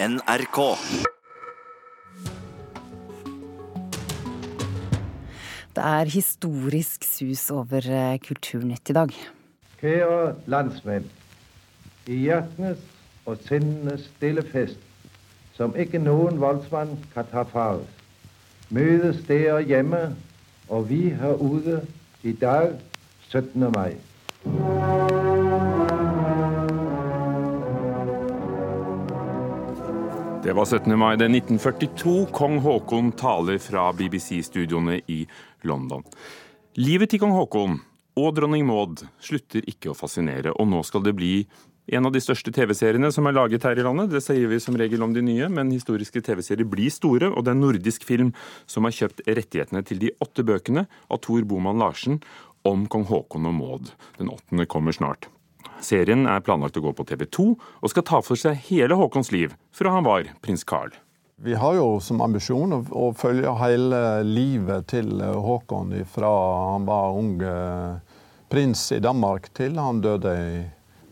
NRK. Det er historisk sus over eh, Kulturnytt i dag. Kære landsmenn. I hjertenes og sinnenes stille fest, som ikke noen voldsmann kan ta fra oss, møtes dere hjemme og vi her ute i dag, 17. mai. Det var 17. mai det 1942. Kong Haakon taler fra BBC-studioene i London. Livet til kong Haakon og dronning Maud slutter ikke å fascinere, og nå skal det bli en av de største TV-seriene som er laget her i landet. Det sier vi som regel om de nye, men historiske TV-serier blir store, og det er nordisk film som har kjøpt rettighetene til de åtte bøkene av Tor Boman Larsen om kong Haakon og Maud. Den åttende kommer snart. Serien er planlagt å gå på TV 2, og skal ta for seg hele Haakons liv fra han var prins Carl. Vi har jo som ambisjon å, følge hele livet til Haakon fra han var ung eh, prins i Danmark til han døde i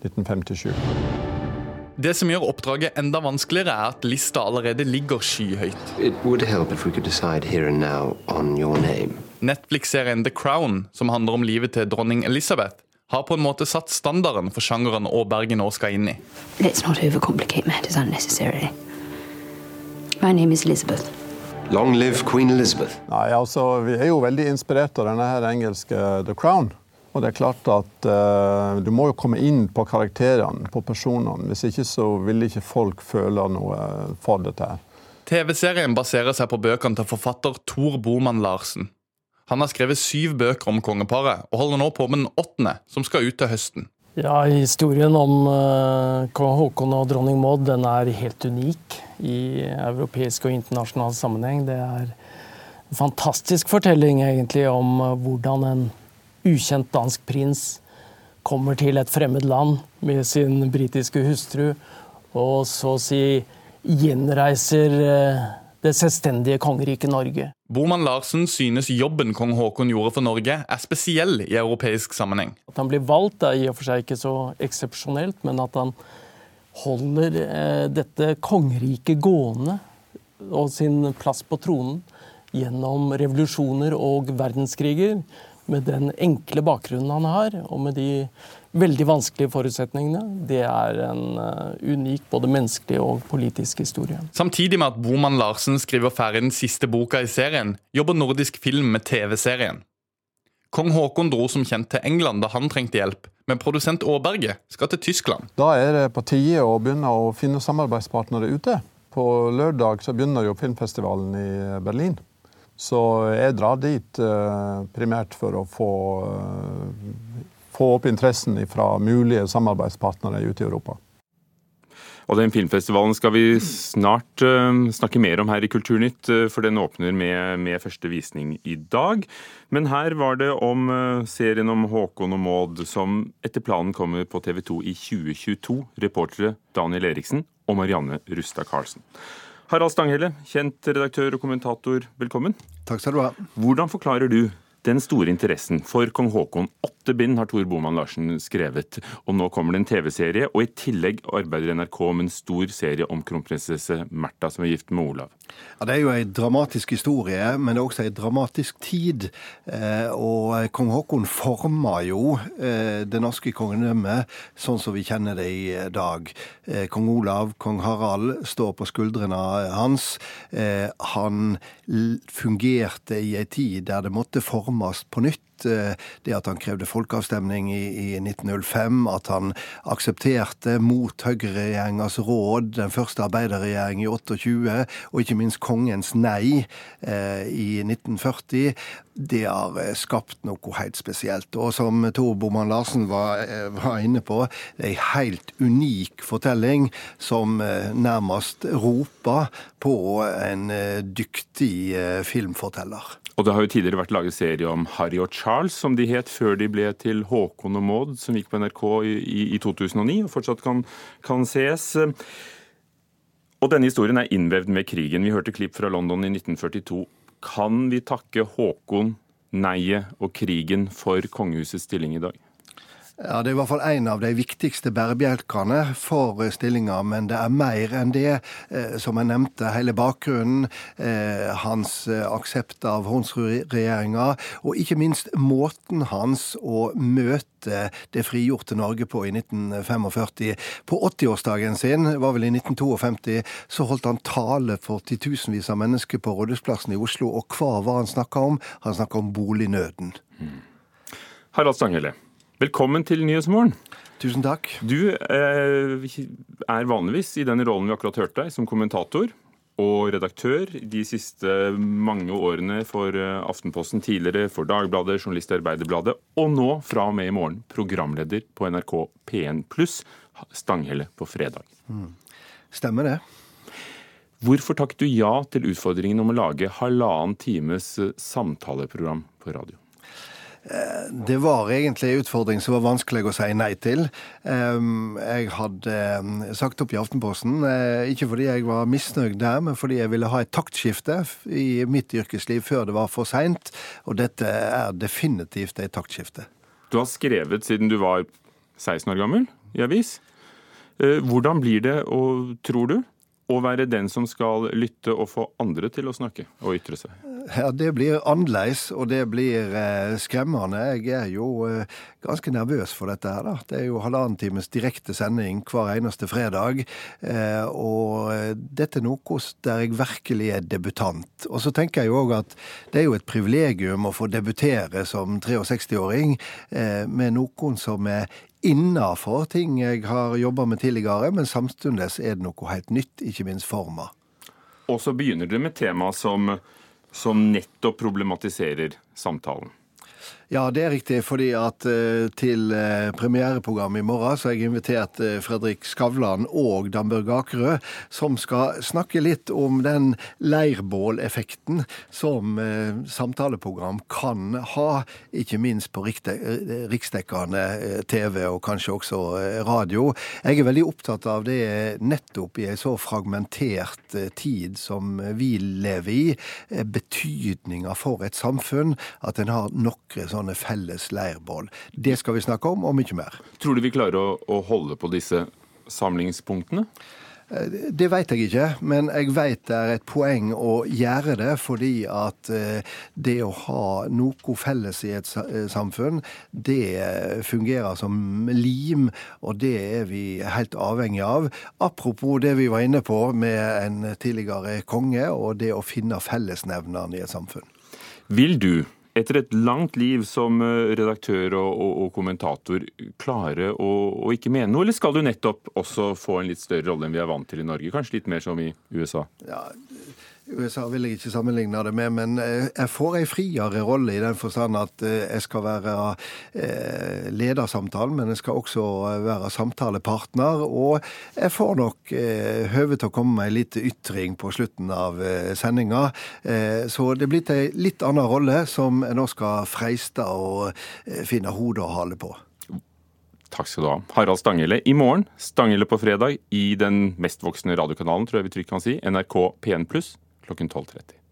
1957. Det som gjør oppdraget enda vanskeligere, er at lista allerede ligger skyhøyt. It would help if we could decide here and now on your name. Netflix-serien The Crown, som handler om livet til dronning Elizabeth, har på en måte satt standarden for sjangeren Aaberge nå skal inn i. Let's not overcomplicate matters unnecessarily. My name is Elizabeth. Long live Queen Elizabeth. Nei, altså, Vi er jo veldig inspirert av denne her engelske The Crown. Og det er klart at uh, Du må jo komme inn på karakterene, på personene. Hvis ikke så vil ikke folk føle noe for dette. her. TV-serien baserer seg på bøkene til forfatter Tor Boman Larsen. Han har skrevet syv bøker om kongeparet, og holder nå på med den åttende, som skal ut til høsten. Ja, Historien om uh, kong Haakon og dronning Maud den er helt unik i europeisk og internasjonal sammenheng. Det er en fantastisk fortelling egentlig om uh, hvordan en ukjent dansk prins kommer til et fremmed land med sin britiske hustru, og så å si gjenreiser uh, det selvstendige kongeriket Norge. Boman Larsen synes jobben kong Haakon gjorde for Norge, er spesiell i europeisk sammenheng. At han blir valgt er i og for seg ikke så eksepsjonelt, men at han holder eh, dette kongeriket gående og sin plass på tronen gjennom revolusjoner og verdenskriger, med den enkle bakgrunnen han har, og med de veldig vanskelige forutsetningene, det er en uh, unik både menneskelig og politisk historie. Samtidig med at Boman Larsen skriver ferdig den siste boka i serien, jobber Nordisk Film med TV-serien. Kong Haakon dro som kjent til England da han trengte hjelp, men produsent Aaberge skal til Tyskland. Da er det på tide å begynne å finne samarbeidspartnere ute. På lørdag så begynner jo filmfestivalen i Berlin. Så jeg drar dit uh, primært for å få, uh, få opp interessen fra mulige samarbeidspartnere ute i Europa. Og Den filmfestivalen skal vi snart uh, snakke mer om her i Kulturnytt, for den åpner med, med, første visning i dag. Men her var det om serien om Håkon og Maud, som etter planen kommer på TV 2 i 2022. Reportere Daniel Eriksen og Marianne Rustad Karlsen. Harald Stanghelle, kjent redaktør og kommentator, velkommen. Takk skal du ha. Hvordan forklarer du den store interessen for kong Haakon. Åtte bind har Tor Boman Larsen skrevet, og nå kommer det en TV-serie. Og i tillegg arbeider NRK om en stor serie om kronprinsesse Märtha, som er gift med Olav. Ja, Det er jo en dramatisk historie, men det er også en dramatisk tid. Eh, og kong Haakon forma jo eh, det norske kongedømmet sånn som vi kjenner det i dag. Eh, kong Olav, kong Harald står på skuldrene hans. Han fungerte i ei tid der det måtte formes på nytt. Eh, det at han krevde folkeavstemning i, i 1905, at han aksepterte mot høyreregjeringas råd den første arbeiderregjering i 28, og ikke minst kongens nei eh, i 1940, det har eh, skapt noe helt spesielt. Og som Tor Boman Larsen var, eh, var, inne på, det ei helt unik fortelling som nærmest roper på en dyktig filmforteller. Og det har jo tidligere vært laget serie om Harry og Charles, som de het før de ble til Håkon og Maud, som gikk på NRK i, i 2009 og fortsatt kan, kan ses. Og denne historien er innvevd med krigen. Vi hørte klipp fra London i 1942. Kan vi takke Håkon, neiet og krigen for kongehusets stilling i dag? Ja, Det er i hvert fall en av de viktigste bærebjelkene for stillinga, men det er mer enn det. Eh, som jeg nevnte, hele bakgrunnen, eh, hans eh, aksept av Hornsrud-regjeringa, og ikke minst måten hans å møte det frigjorte Norge på i 1945. På 80-årsdagen sin, var vel i 1952, så holdt han tale for titusenvis av mennesker på Rådhusplassen i Oslo, og hva var han snakka om? Han snakka om bolignøden. Mm. Harald Stanghelle. Velkommen til Nyhetsmorgen. Tusen takk. Du eh, er vanligvis i den rollen vi akkurat hørte deg, som kommentator og redaktør de siste mange årene for eh, Aftenposten, tidligere for Dagbladet, journalist i Arbeiderbladet, og nå fra og med i morgen programleder på NRK P1 pluss, Stanghelle på fredag. Mm. Stemmer det. Hvorfor takket du ja til utfordringen om å lage halvannen times eh, samtaleprogram på radio? Det var egentlig en utfordring som var vanskelig å si nei til. Jeg hadde sagt opp i Aftenposten, eh, ikke fordi jeg var misnøyd der, men fordi jeg ville ha et taktskifte i mitt yrkesliv før det var for seint. Og dette er definitivt et taktskifte. Du har skrevet siden du var 16 år gammel i avis. Eh, hvordan blir det, og tror du, å være den som skal lytte og få andre til å snakke og ytre seg? Ja, Det blir annerledes, og det blir eh, skremmende. Jeg er jo eh, ganske nervøs for dette her. da. Det er jo halvannen times direkte sending hver eneste fredag. Eh, og dette er noe der jeg virkelig er debutant. Og så tenker jeg jo òg at det er jo et privilegium å få debutere som 63-åring med noen som er innafor ting jeg har jobba med tidligere, men samtidig er det noe helt nytt, ikke minst forma. Og så begynner det med tema som, som nettopp problematiserer samtalen. Ja, det er riktig. fordi at uh, til uh, premiereprogrammet i morgen så har jeg invitert uh, Fredrik Skavlan og Dambjørg Akerø, som skal snakke litt om den leirbåleffekten som samtaleprogram kan ha, ikke minst på riksdekkende TV og kanskje også radio. Jeg er veldig opptatt av det nettopp i en så fragmentert tid som vi lever i. Betydninga for et samfunn at en har noen sånne felles leirbål. Det skal vi snakke om, og mye mer. Tror du vi klarer å, å holde på disse samlingspunktene? Eh, det vet jeg ikke, men jeg vet det er et poeng å gjøre det. Fordi at eh, det å ha noe felles i et eh, samfunn, det fungerer som lim, og det er vi helt avhengig av. Apropos det vi var inne på med en tidligere konge, og det å finne fellesnevneren i et samfunn. Vil du etter et langt liv som eh, redaktør og, og, og kommentator klare å, å, ikke mene noe, eller skal du nettopp også få en litt større rolle enn vi er vant til i Norge? Kanskje litt mer som i USA? Ja, USA vil jeg ikke sammenligne det med, men eh, jeg får ei friere rolle i den forstand at eh, jeg skal være eh, ledersamtalen, men jeg skal også være samtalepartner. Og jeg får nok høve til å komme med ei lita ytring på slutten av sendinga. Så det er blitt ei litt annen rolle som jeg nå skal freiste å finne hode og hale på. Takk skal du ha. Harald Stanghelle i morgen, Stanghelle på fredag, i den mest voksende radiokanalen, tror jeg vi trygt kan si, NRK P1 pluss klokken 12.30.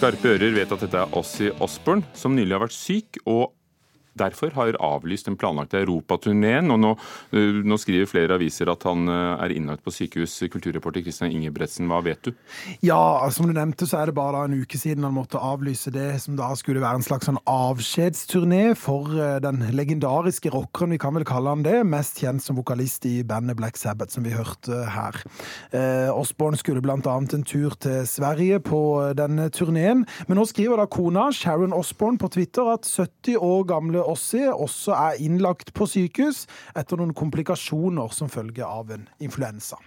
Skarpe ører vet at dette er Ossie Osborne, som nylig har vært syk og derfor har avlyst den planlagte europaturneen. Og nå, eh, nå, skriver flere aviser at han eh, er innlagt på sykehus. Kulturreporter Kristian Ingebretsen, hva vet du? Ja, som du nevnte, så er det bare en uke siden han måtte avlyse det som da skulle være en slags sånn avskjedsturné for eh, den legendariske rockeren, vi kan vel kalle han det, mest kjent som vokalist i bandet Black Sabbath, som vi hørte her. Eh, Osborne skulle annet en tur til Sverige på denne turneen, men nå skriver da kona Sharon Osborne på Twitter at 70 år gamle Ossi også er innlagt på sykehus etter noen komplikasjoner som følge av en influensa.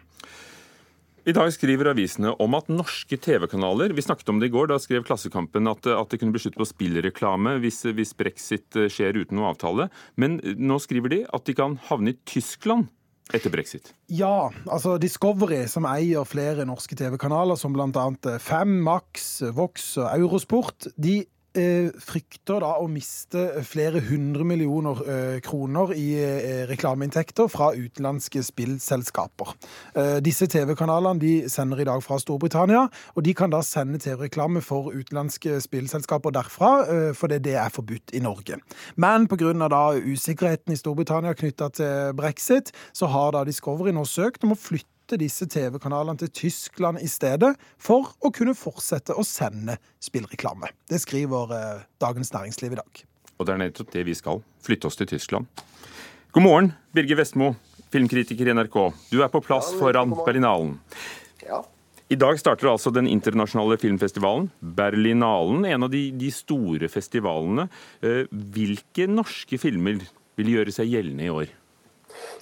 I dag skriver avisene om at norske TV-kanaler Vi snakket om det i går. Da skrev Klassekampen at, at det kunne bli slutt på spillreklame hvis, hvis, brexit skjer uten noe avtale. Men nå skriver de at de kan havne i Tyskland etter brexit? Ja, altså Discovery, som eier flere norske TV-kanaler, som bl.a. Fem, Max, Vox og Eurosport, de eh, frykter da å miste flere hundre millioner eh, kroner i eh, reklameinntekter fra utenlandske spillselskaper. Eh, disse TV-kanalene de sender i dag fra Storbritannia, og de kan da sende TV-reklame for utenlandske spillselskaper derfra, eh, fordi det er forbudt i Norge. Men pga. usikkerheten i Storbritannia knytta til brexit, så har da Discovery nå søkt om å flytte disse TV-kanalene til Tyskland i stedet, for å kunne fortsette å sende spillreklame. Det skriver eh, Dagens Næringsliv i dag. Og det er nettopp det vi skal. Flytte oss til Tyskland. God morgen, Birger Vestmo, filmkritiker i NRK. Du er på plass foran Berlinalen. Ja. I dag starter altså den internasjonale filmfestivalen, Berlinalen, en av de, de store festivalene. Eh, Hvilke norske filmer vil gjøre seg gjeldende i år?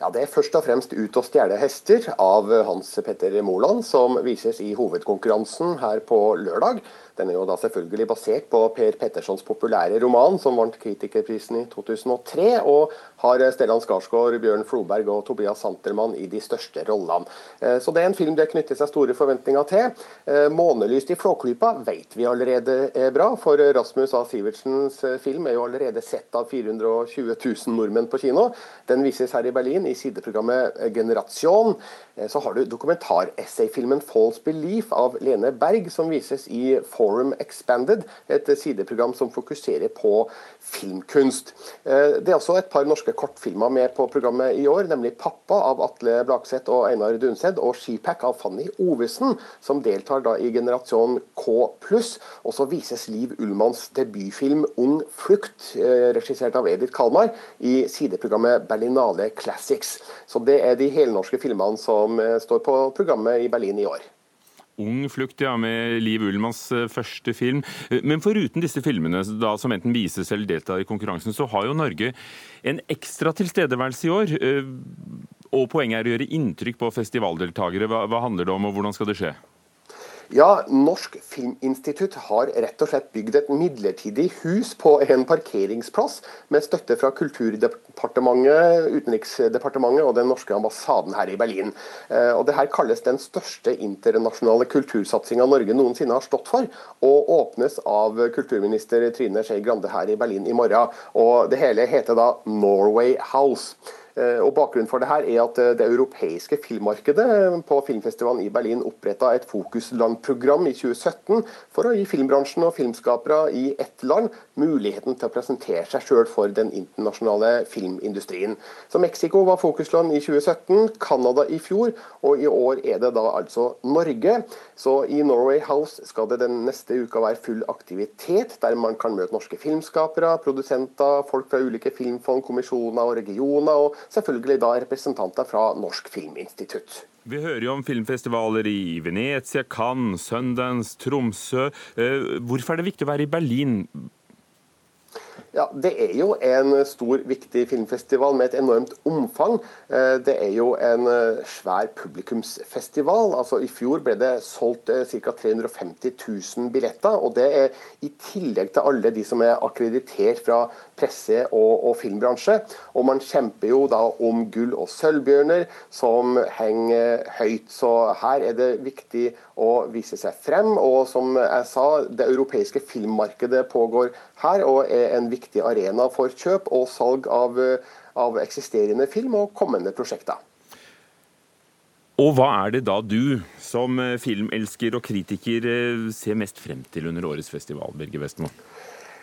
Ja, Det er først og fremst 'Ut og stjele hester' av Hans Petter Moland, som vises i hovedkonkurransen her på lørdag. Den er jo da selvfølgelig basert på Per Pettersons populære roman, som vant Kritikerprisen i 2003, og har Stellan Skarsgård, Bjørn Floberg og Tobias Santermann i de største rollene. Eh, så det er en film det knytter seg store forventninger til. Eh, 'Månelyst i Flåklypa' vet vi allerede er bra, for Rasmus A. Sivertsens eh, film er jo allerede sett av 420 000 nordmenn på kino. Den vises her i Berlin i sideprogrammet 'Generation'. Så har du dokumentaressayfilmen 'False Belief' av Lene Berg, som vises i Forum Expanded, et sideprogram som fokuserer på filmkunst. Det er også et par norske kortfilmer med på programmet i år, nemlig 'Pappa' av Atle Blakseth og Einar Dunseth, og 'Skipack' av Fanny Ovesen, som deltar da i generasjon K+. Og så vises Liv Ullmanns debutfilm 'Ung flukt', regissert av Edith Kalmar, i sideprogrammet Berlinale Classics. Så det er de helnorske filmene som står på programmet i Berlin i år. Ung flukt, ja, med Liv Ullmanns første film. Men foruten disse filmene da, som enten vises eller deltar i konkurransen, så har jo Norge en ekstra tilstedeværelse i år. Og poenget er å gjøre inntrykk på festivaldeltakere. Hva, hva handler det om, og hvordan skal det skje? Ja, Norsk Filminstitutt har rett og slett bygd et midlertidig hus på en parkeringsplass, med støtte fra Kulturdepartementet, Utenriksdepartementet og den norske ambassaden her i Berlin. Og det her kalles den største internasjonale kultursatsinga Norge noensinne har stått for, og åpnes av kulturminister Trine Skei Grande her i Berlin i morgen. Og Det hele heter da Norway House. Og Bakgrunnen for det her er at det europeiske filmmarkedet på filmfestivalen i Berlin oppretta et fokuslandprogram i 2017 for å gi filmbransjen og filmskapere i ett land muligheten til å presentere seg sjøl for den internasjonale filmindustrien. Så Mexico var fokusland i 2017, Canada i fjor, og i år er det da altså Norge. Så i Norway House skal det den neste uka være full aktivitet, der man kan møte norske filmskapere, produsenter, folk fra ulike filmfond, kommisjoner og regioner. og selvfølgelig da representanter fra Norsk Filminstitutt. Vi hører jo om filmfestivaler i Venezia, Cannes, Sundance, Tromsø. Hvorfor er det viktig å være i Berlin? Ja, Det er jo en stor, viktig filmfestival med et enormt omfang. Det er jo en svær publikumsfestival. Altså I fjor ble det solgt ca. 350 000 billetter. og Det er i tillegg til alle de som er akkreditert fra presse- og, og filmbransje. Og Man kjemper jo da om gull- og sølvbjørner som henger høyt. Så her er det viktig å vise seg frem. Og som jeg sa, det europeiske filmmarkedet pågår her og er en viktig arena for kjøp og salg av, av eksisterende film og kommende prosjekter. Og hva er det da du, som filmelsker og kritiker, ser mest frem til under årets festival, Birger Vestmo?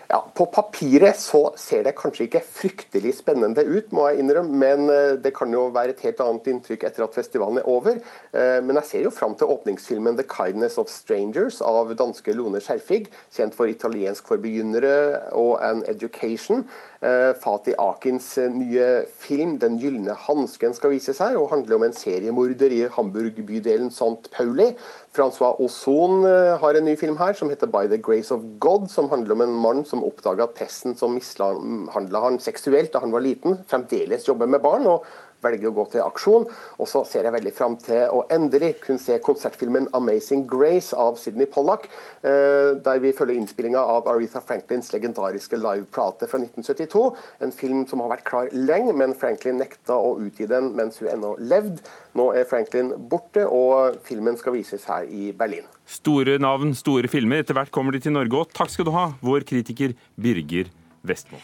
Ja, På papiret så ser det kanskje ikke fryktelig spennende ut, må jeg innrømme. Men det kan jo være et helt annet inntrykk etter at festivalen er over. Men jeg ser jo fram til åpningsfilmen 'The Kindness of Strangers' av danske Lone Skjerfig, kjent for 'Italiensk for begynnere' og 'An Education'. Fatih Akins nye film 'Den gylne hansken' skal vises her, og handler om en seriemorder i Hamburg-bydelen St. Pauli. Francois Ozon har en ny film her som heter 'By the Grace of God', som handler om en mann som oppdaga at som mishandla han seksuelt da han var liten, fremdeles jobber med barn. og velger å gå til aksjon. Og så ser jeg veldig fram til å endelig kunne se konsertfilmen 'Amazing Grace' av Sydney Pollack, eh, der vi følger innspillinga av Aretha Franklins legendariske liveplate fra 1972. En film som har vært klar lenge, men Franklin nekta å utgi den mens hun ennå levde. Nå er Franklin borte, og filmen skal vises her i Berlin. Store navn, store filmer. Etter hvert kommer de til Norge òg. Takk skal du ha, vår kritiker Birger Vestmo.